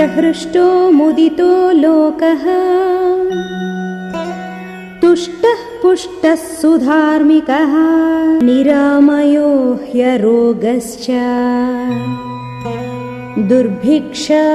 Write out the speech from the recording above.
प्रहृष्टो मुदितो लोकः। तुष्टः पुष्टः सुधार्मिकः। निरामयो ह्यरोगश्च। दुर्भिक्षभयवर्जितः